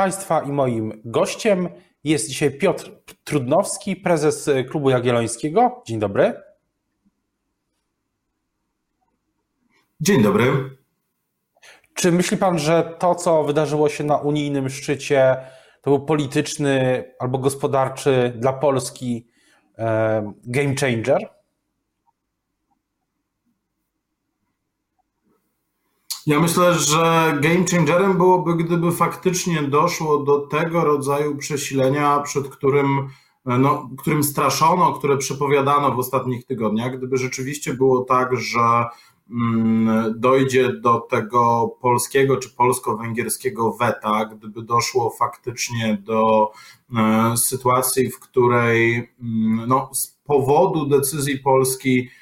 Państwa i moim gościem jest dzisiaj Piotr Trudnowski, prezes Klubu Jagiellońskiego. Dzień dobry. Dzień dobry. Czy myśli Pan, że to, co wydarzyło się na unijnym szczycie, to był polityczny albo gospodarczy dla Polski e, game changer? Ja myślę, że game changerem byłoby, gdyby faktycznie doszło do tego rodzaju przesilenia, przed którym, no, którym straszono, które przepowiadano w ostatnich tygodniach. Gdyby rzeczywiście było tak, że mm, dojdzie do tego polskiego czy polsko-węgierskiego weta, gdyby doszło faktycznie do e, sytuacji, w której mm, no, z powodu decyzji Polski E,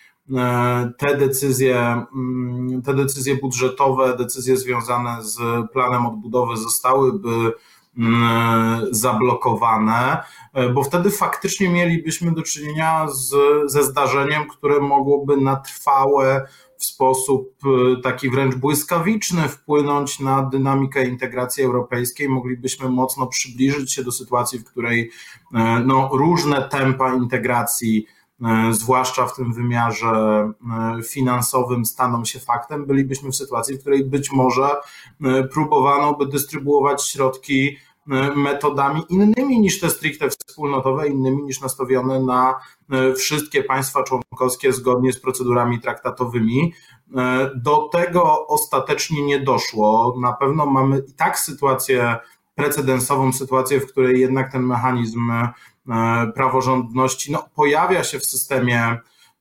te decyzje, mm, te decyzje budżetowe, decyzje związane z planem odbudowy zostałyby mm, zablokowane, e, bo wtedy faktycznie mielibyśmy do czynienia z, ze zdarzeniem, które mogłoby na trwałe w sposób e, taki wręcz błyskawiczny wpłynąć na dynamikę integracji europejskiej. Moglibyśmy mocno przybliżyć się do sytuacji, w której no, różne tempa integracji E, zwłaszcza w tym wymiarze e, finansowym, staną się faktem, bylibyśmy w sytuacji, w której być może e, próbowano by dystrybuować środki metodami innymi niż te stricte wspólnotowe, innymi niż nastawione na wszystkie państwa członkowskie zgodnie z procedurami traktatowymi. Do tego ostatecznie nie doszło. Na pewno mamy i tak sytuację precedensową, sytuację, w której jednak ten mechanizm E, praworządności no, pojawia się w systemie,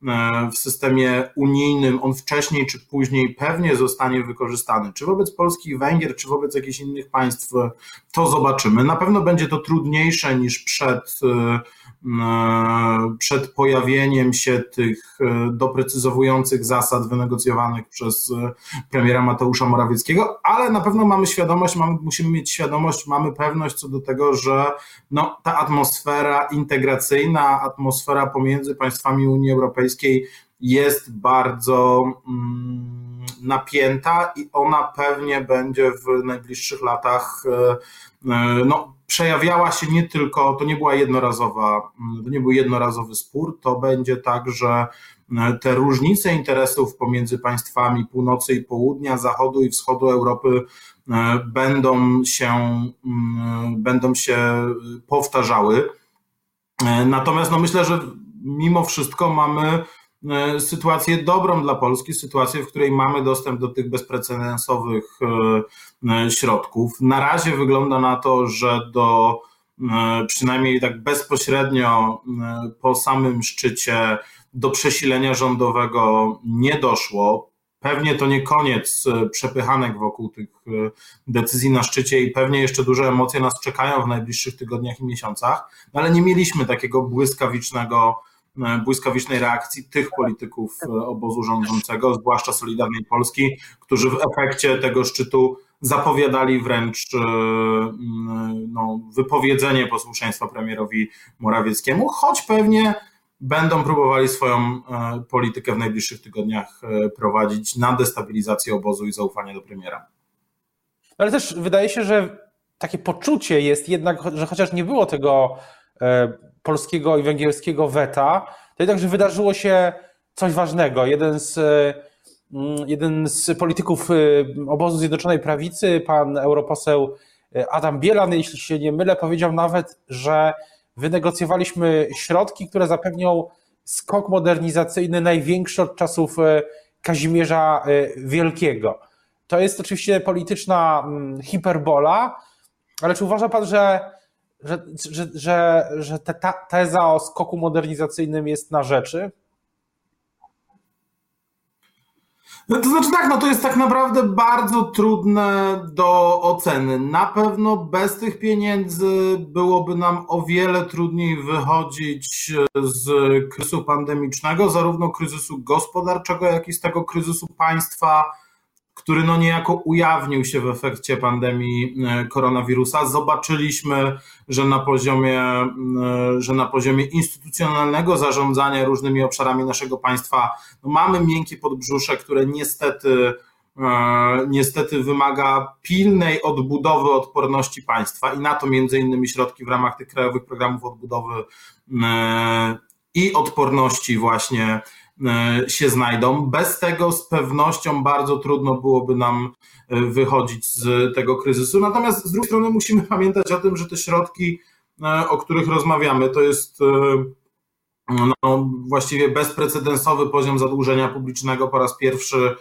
e, w systemie unijnym, on wcześniej czy później pewnie zostanie wykorzystany. Czy wobec Polski i Węgier, czy wobec jakichś innych państw, to zobaczymy. Na pewno będzie to trudniejsze niż przed e, E, przed pojawieniem się tych e, doprecyzowujących zasad wynegocjowanych przez premiera Mateusza Morawieckiego, ale na pewno mamy świadomość, mamy, musimy mieć świadomość, mamy pewność co do tego, że no, ta atmosfera integracyjna, atmosfera pomiędzy państwami Unii Europejskiej jest bardzo mm, napięta i ona pewnie będzie w najbliższych latach no, przejawiała się nie tylko, to nie była jednorazowa, mm, to nie był jednorazowy spór, to będzie tak, że e, te różnice interesów pomiędzy państwami północy i południa, zachodu i wschodu Europy e, będą się, mm, będą się powtarzały. E, natomiast no myślę, że mimo wszystko mamy E, sytuację dobrą dla Polski, sytuację, w której mamy dostęp do tych bezprecedensowych e, e, środków. Na razie wygląda na to, że do przynajmniej tak bezpośrednio po samym szczycie do przesilenia rządowego nie doszło. Pewnie to nie koniec przepychanek wokół tych decyzji na szczycie i pewnie jeszcze duże emocje nas czekają w najbliższych tygodniach i miesiącach, no ale nie mieliśmy takiego błyskawicznego E, błyskawicznej reakcji tych polityków e, obozu rządzącego, zwłaszcza Solidarnej Polski, którzy w efekcie tego szczytu zapowiadali wręcz e, no, wypowiedzenie posłuszeństwa premierowi Morawieckiemu, choć pewnie będą próbowali swoją politykę w najbliższych tygodniach prowadzić na destabilizację obozu i zaufanie do premiera. Ale też wydaje się, że takie poczucie jest jednak, że chociaż nie było tego polskiego i węgierskiego weta, to jednakże wydarzyło się coś ważnego. Jeden z, mm, jeden z polityków y, obozu Zjednoczonej Prawicy, pan europoseł y, Adam Bielan, jeśli się nie mylę, powiedział nawet, że wynegocjowaliśmy środki, które zapewnią skok modernizacyjny największy od czasów Kazimierza Wielkiego. To jest oczywiście polityczna mm, hiperbola, ale czy uważa pan, że że, że, że, że ta teza o skoku modernizacyjnym jest na rzeczy? No to znaczy tak, no to jest tak naprawdę bardzo trudne do oceny. Na pewno bez tych pieniędzy byłoby nam o wiele trudniej wychodzić z kryzysu pandemicznego, zarówno kryzysu gospodarczego, jak i z tego kryzysu państwa który no niejako ujawnił się w efekcie pandemii e, koronawirusa. Zobaczyliśmy, że na poziomie, e, że na poziomie instytucjonalnego zarządzania różnymi obszarami naszego państwa no mamy miękkie podbrzusze, które niestety niestety wymaga pilnej odbudowy odporności państwa i na to między innymi środki w ramach tych krajowych programów odbudowy i odporności właśnie się znajdą. Bez tego z pewnością bardzo trudno byłoby nam wychodzić z tego kryzysu. Natomiast z drugiej strony musimy pamiętać o tym, że te środki, o których rozmawiamy, to jest no, właściwie bezprecedensowy poziom zadłużenia publicznego po raz pierwszy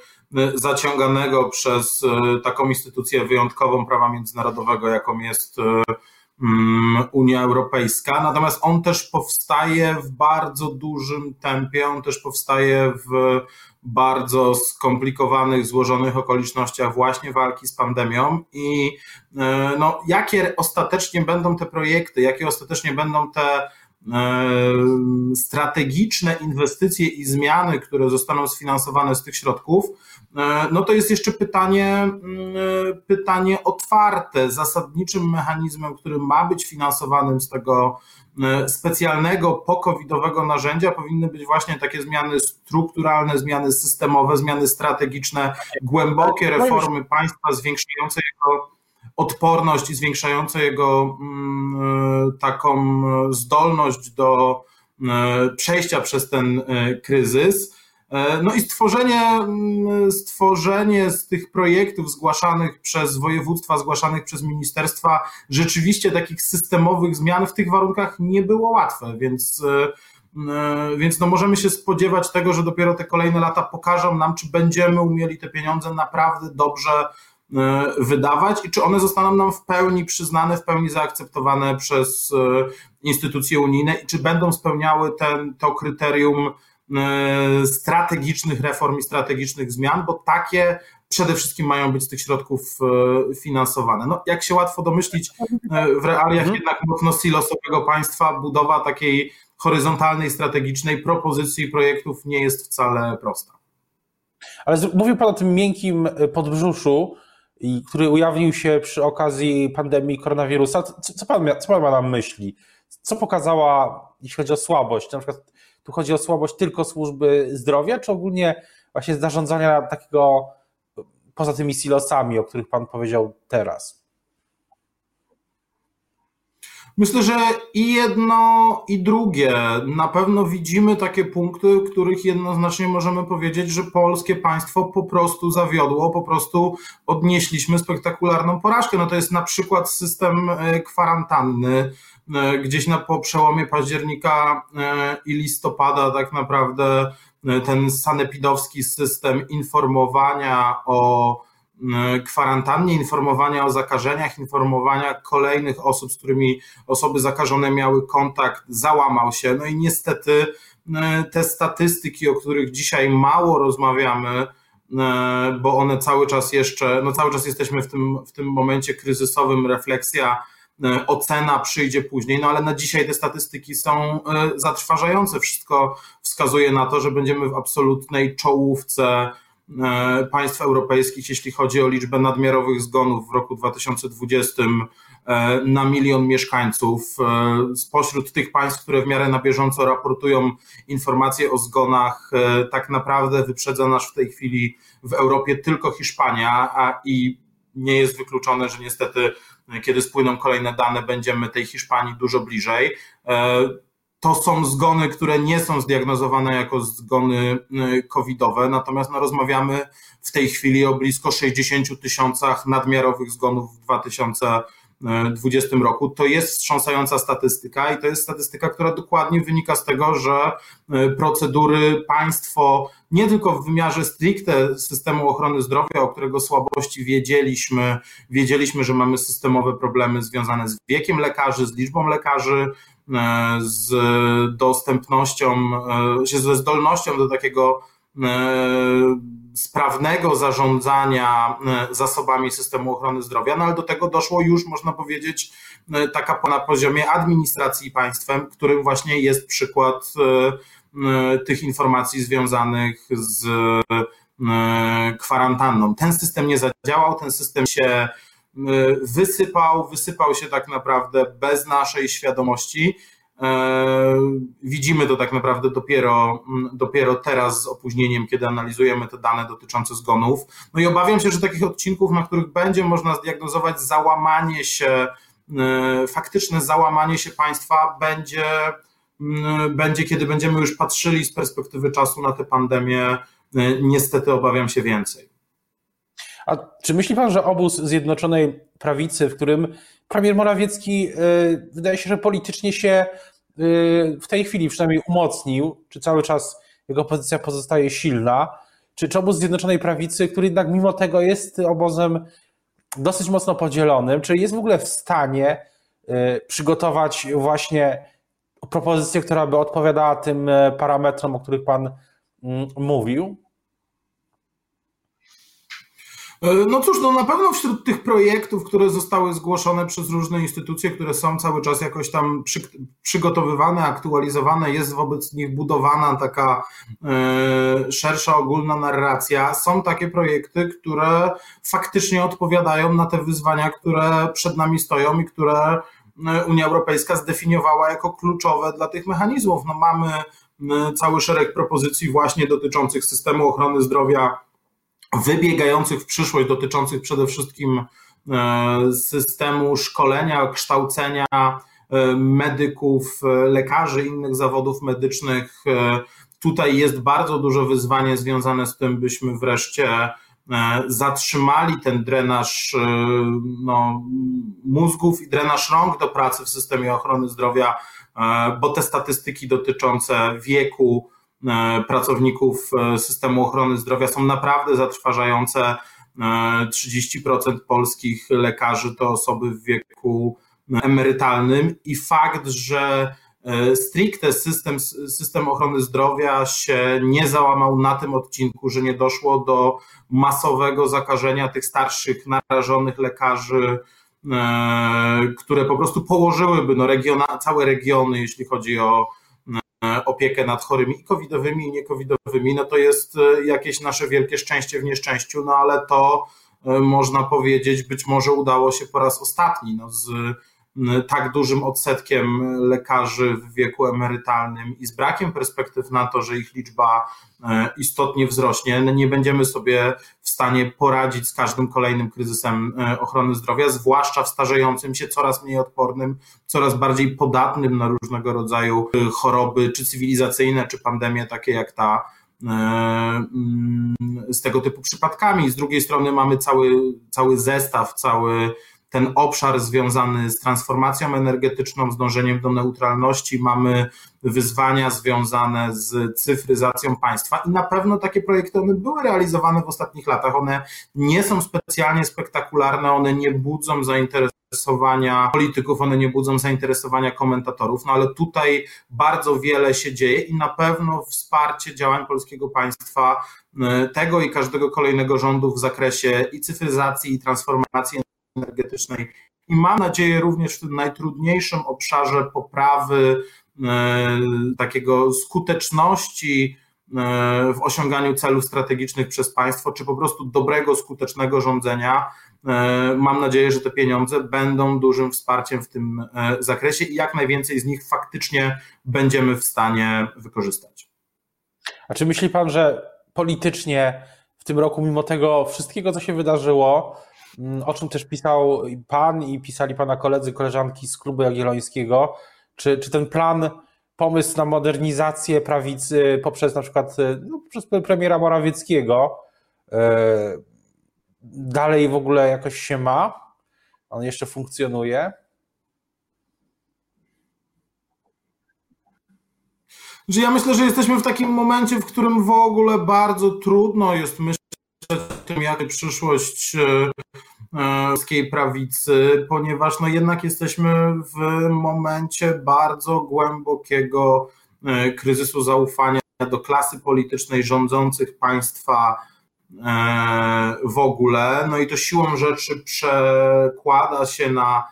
zaciąganego przez taką instytucję wyjątkową prawa międzynarodowego, jaką jest Unia Europejska. Natomiast on też powstaje w bardzo dużym tempie, on też powstaje w bardzo skomplikowanych, złożonych okolicznościach właśnie walki z pandemią i no, jakie ostatecznie będą te projekty, jakie ostatecznie będą te strategiczne inwestycje i zmiany, które zostaną sfinansowane z tych środków, e, no to jest jeszcze pytanie, mm, pytanie otwarte. Zasadniczym mechanizmem, który ma być finansowanym z tego e, specjalnego pokowidowego narzędzia powinny być właśnie takie zmiany strukturalne, zmiany systemowe, zmiany strategiczne, głębokie reformy państwa zwiększające jego odporność i zwiększające jego mm, e, taką zdolność do e, przejścia przez ten e, kryzys. No i stworzenie, mm, stworzenie z tych projektów zgłaszanych przez województwa, zgłaszanych przez ministerstwa, rzeczywiście takich systemowych zmian w tych warunkach nie było łatwe, więc, więc no możemy się spodziewać tego, że dopiero te kolejne lata pokażą nam, czy będziemy umieli te pieniądze naprawdę dobrze E, wydawać i czy one zostaną nam w pełni przyznane, w pełni zaakceptowane przez e, instytucje unijne i czy będą spełniały ten, to kryterium e, strategicznych reform i strategicznych zmian, bo takie przede wszystkim mają być z tych środków finansowane. No, jak się łatwo domyślić, w realiach mhm. jednak mocno silosowego państwa budowa takiej horyzontalnej, strategicznej propozycji projektów nie jest wcale prosta. Ale mówił Pan o tym miękkim podbrzuszu, i który ujawnił się przy okazji pandemii koronawirusa. Co, co, pan, co pan ma na myśli? Co pokazała, jeśli chodzi o słabość? Na przykład tu chodzi o słabość tylko służby zdrowia, czy ogólnie właśnie zarządzania takiego poza tymi silosami, o których pan powiedział teraz? Myślę, że i jedno, i drugie. Na pewno widzimy takie punkty, w których jednoznacznie możemy powiedzieć, że polskie państwo po prostu zawiodło, po prostu odnieśliśmy spektakularną porażkę. No to jest na przykład system e, kwarantanny. E, gdzieś na po przełomie października e, i listopada tak naprawdę ten sanepidowski system informowania o kwarantannie, informowania o zakażeniach, informowania kolejnych osób, z którymi osoby zakażone miały kontakt, załamał się. No i niestety e, te statystyki, o których dzisiaj mało rozmawiamy, e, bo one cały czas jeszcze, no cały czas jesteśmy w tym, w tym momencie kryzysowym, refleksja, ocena przyjdzie później, no ale na dzisiaj te statystyki są zatrważające. Wszystko wskazuje na to, że będziemy w absolutnej czołówce E, państw europejskich, jeśli chodzi o liczbę nadmiarowych zgonów w roku 2020 e, na milion mieszkańców. E, spośród tych państw, które w miarę na bieżąco raportują informacje o zgonach, tak naprawdę wyprzedza nas w tej chwili w Europie tylko Hiszpania, a i nie jest wykluczone, że niestety, kiedy spłyną kolejne dane, będziemy tej Hiszpanii dużo bliżej to są zgony, które nie są zdiagnozowane jako zgony y, covidowe, natomiast no, rozmawiamy w tej chwili o blisko 60 tysiącach nadmiarowych zgonów w 2020 roku. To jest wstrząsająca statystyka i to jest statystyka, która dokładnie wynika z tego, że y, procedury państwo nie tylko w wymiarze stricte systemu ochrony zdrowia, o którego słabości wiedzieliśmy, wiedzieliśmy, że mamy systemowe problemy związane z wiekiem lekarzy, z liczbą lekarzy, z dostępnością, e, ze zdolnością do takiego e, sprawnego zarządzania zasobami systemu ochrony zdrowia, no ale do tego doszło już, można powiedzieć, taka na poziomie administracji państwem, którym właśnie jest przykład tych informacji związanych z kwarantanną. Ten system nie zadziałał, ten system się wysypał, wysypał się tak naprawdę bez naszej świadomości. Widzimy to tak naprawdę dopiero, dopiero teraz z opóźnieniem, kiedy analizujemy te dane dotyczące zgonów. No i obawiam się, że takich odcinków, na których będzie można zdiagnozować załamanie się, faktyczne załamanie się państwa, będzie, będzie kiedy będziemy już patrzyli z perspektywy czasu na tę pandemię. Niestety obawiam się więcej. A czy myśli pan, że obóz Zjednoczonej Prawicy, w którym premier Morawiecki y, wydaje się, że politycznie się y, w tej chwili przynajmniej umocnił, czy cały czas jego pozycja pozostaje silna, czy, czy obóz Zjednoczonej Prawicy, który jednak mimo tego jest obozem dosyć mocno podzielonym, czy jest w ogóle w stanie y, przygotować właśnie propozycję, która by odpowiadała tym parametrom, o których pan mm, mówił? E, no cóż, no na pewno wśród tych projektów, które zostały zgłoszone przez różne instytucje, które są cały czas jakoś tam przy, przygotowywane, aktualizowane, jest wobec nich budowana taka e, szersza, ogólna narracja. Są takie projekty, które faktycznie odpowiadają na te wyzwania, które przed nami stoją i które e, Unia Europejska zdefiniowała jako kluczowe dla tych mechanizmów. No mamy cały szereg propozycji właśnie dotyczących systemu ochrony zdrowia wybiegających w przyszłość, dotyczących przede wszystkim e, systemu szkolenia, kształcenia e, medyków, e, lekarzy, innych zawodów medycznych. Tutaj jest bardzo dużo wyzwanie związane z tym, byśmy wreszcie zatrzymali ten drenaż no, mózgów i drenaż rąk do pracy w systemie ochrony zdrowia, bo te statystyki dotyczące wieku, pracowników e, systemu ochrony zdrowia są naprawdę zatrważające. 30% e, polskich lekarzy to osoby w wieku emerytalnym i fakt, że stricte system, system ochrony zdrowia się nie załamał na tym odcinku, że nie doszło do masowego zakażenia tych starszych, narażonych lekarzy, które po prostu położyłyby no, regiona, całe regiony, jeśli chodzi o opiekę nad chorymi i covidowymi i niecovidowymi, no to jest e, jakieś nasze wielkie szczęście w nieszczęściu, no ale to e, można powiedzieć, być może udało się po raz ostatni, no z tak dużym odsetkiem lekarzy w wieku emerytalnym i z brakiem perspektyw na to, że ich liczba e, istotnie wzrośnie, no nie będziemy sobie stanie poradzić z każdym kolejnym kryzysem e, ochrony zdrowia, zwłaszcza w starzejącym się, coraz mniej odpornym, coraz bardziej podatnym na różnego rodzaju e, choroby, czy cywilizacyjne, czy pandemie, takie jak ta, mm, z tego typu przypadkami. Z drugiej strony mamy cały, cały zestaw, cały ten obszar związany z transformacją energetyczną, z dążeniem do neutralności, mamy wyzwania związane z cyfryzacją państwa i na pewno takie projekty one były realizowane w ostatnich latach. One nie są specjalnie spektakularne, one nie budzą zainteresowania polityków, one nie budzą zainteresowania komentatorów, no ale tutaj bardzo wiele się dzieje i na pewno wsparcie działań polskiego państwa, e, tego i każdego kolejnego rządu w zakresie i cyfryzacji, i transformacji energetycznej. I mam nadzieję również w tym najtrudniejszym obszarze poprawy e, takiego skuteczności e, w osiąganiu celów strategicznych przez państwo, czy po prostu dobrego, skutecznego rządzenia. E, mam nadzieję, że te pieniądze będą dużym wsparciem w tym zakresie i jak najwięcej z nich faktycznie będziemy w stanie wykorzystać. A czy myśli Pan, że politycznie w tym roku, mimo tego wszystkiego, co się wydarzyło, o czym też pisał Pan i pisali Pana koledzy, koleżanki z Klubu Jagiellońskiego. Czy, czy ten plan, pomysł na modernizację prawicy poprzez na przykład no, przez premiera Morawieckiego yy, dalej w ogóle jakoś się ma? On jeszcze funkcjonuje? Że ja myślę, że jesteśmy w takim momencie, w którym w ogóle bardzo trudno jest myśleć tym, jak przyszłość polskiej prawicy, ponieważ no jednak jesteśmy w momencie bardzo głębokiego e, kryzysu zaufania do klasy politycznej rządzących państwa e, w ogóle. No i to siłą rzeczy przekłada się na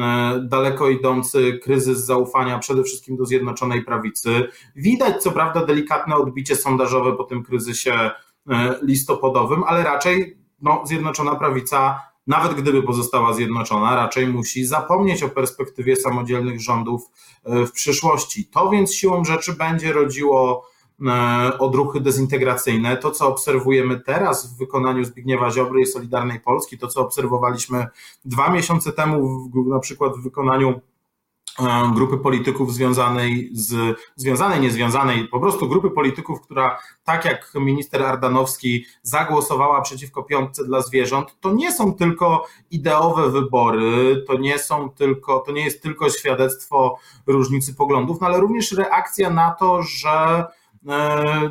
e, daleko idący kryzys zaufania przede wszystkim do Zjednoczonej Prawicy. Widać co prawda delikatne odbicie sondażowe po tym kryzysie listopadowym, ale raczej no, Zjednoczona Prawica nawet gdyby pozostała zjednoczona, raczej musi zapomnieć o perspektywie samodzielnych rządów w przyszłości. To więc siłą rzeczy będzie rodziło E, odruchy dezintegracyjne. To, co obserwujemy teraz w wykonaniu Zbigniewa Ziobry i Solidarnej Polski, to, co obserwowaliśmy dwa miesiące temu, w, na przykład w wykonaniu e, grupy polityków związanej z, związanej, niezwiązanej, po prostu grupy polityków, która tak jak minister Ardanowski zagłosowała przeciwko piątce dla zwierząt, to nie są tylko ideowe wybory, to nie są tylko, to nie jest tylko świadectwo różnicy poglądów, no ale również reakcja na to, że E,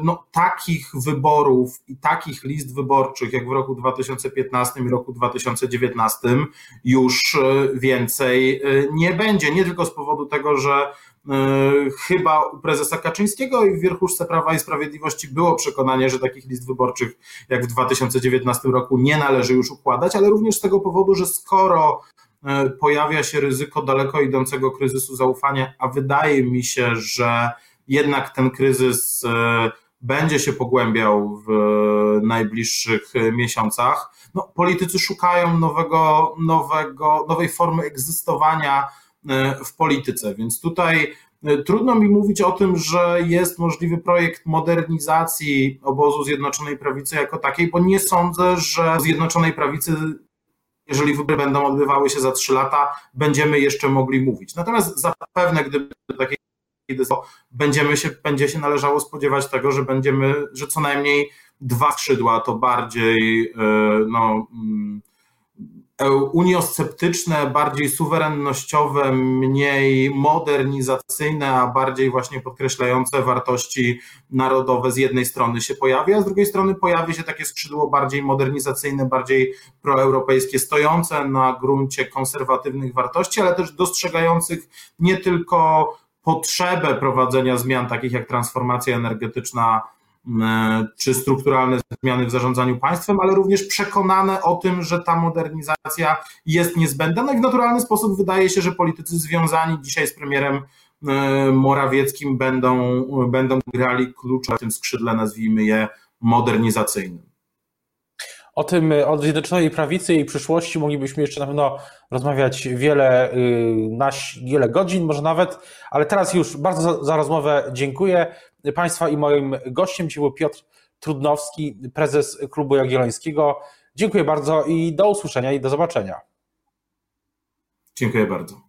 no, takich wyborów i takich list wyborczych jak w roku 2015 i roku 2019 już e, więcej e, nie będzie. Nie tylko z powodu tego, że chyba u prezesa Kaczyńskiego i w wierchuszce Prawa i Sprawiedliwości było przekonanie, że takich list wyborczych jak w 2019 roku nie należy już układać, ale również z tego powodu, że skoro pojawia się ryzyko daleko idącego kryzysu zaufania, a wydaje mi się, że jednak ten kryzys e, będzie się pogłębiał w najbliższych miesiącach. No, politycy szukają nowego, nowego, nowej formy egzystowania e, w polityce, więc tutaj e, trudno mi mówić o tym, że jest możliwy projekt modernizacji obozu Zjednoczonej Prawicy jako takiej, bo nie sądzę, że Zjednoczonej Prawicy jeżeli wybory będą odbywały się za trzy lata, będziemy jeszcze mogli mówić. Natomiast zapewne, gdyby takie będziemy się, będzie się należało spodziewać tego, że będziemy, że co najmniej dwa skrzydła to bardziej e, no, mm, e, uniosceptyczne, bardziej suwerennościowe, mniej modernizacyjne, a bardziej właśnie podkreślające wartości narodowe z jednej strony się pojawi, a z drugiej strony pojawi się takie skrzydło bardziej modernizacyjne, bardziej proeuropejskie, stojące na gruncie konserwatywnych wartości, ale też dostrzegających nie tylko potrzebę prowadzenia zmian takich jak transformacja energetyczna mm, czy strukturalne zmiany w zarządzaniu państwem, ale również przekonane o tym, że ta modernizacja jest niezbędna. No i w naturalny sposób wydaje się, że politycy związani dzisiaj z premierem mm, Morawieckim będą, będą grali klucze w tym skrzydle, nazwijmy je modernizacyjnym. O tym, o Zjednoczonej Prawicy i przyszłości moglibyśmy jeszcze na pewno rozmawiać wiele, y, na wiele godzin, może nawet, ale teraz już bardzo za, za rozmowę dziękuję Państwa i moim gościem dzisiaj był Piotr Trudnowski, prezes Klubu Jagiellońskiego. Dziękuję bardzo i do usłyszenia i do zobaczenia. Dziękuję bardzo.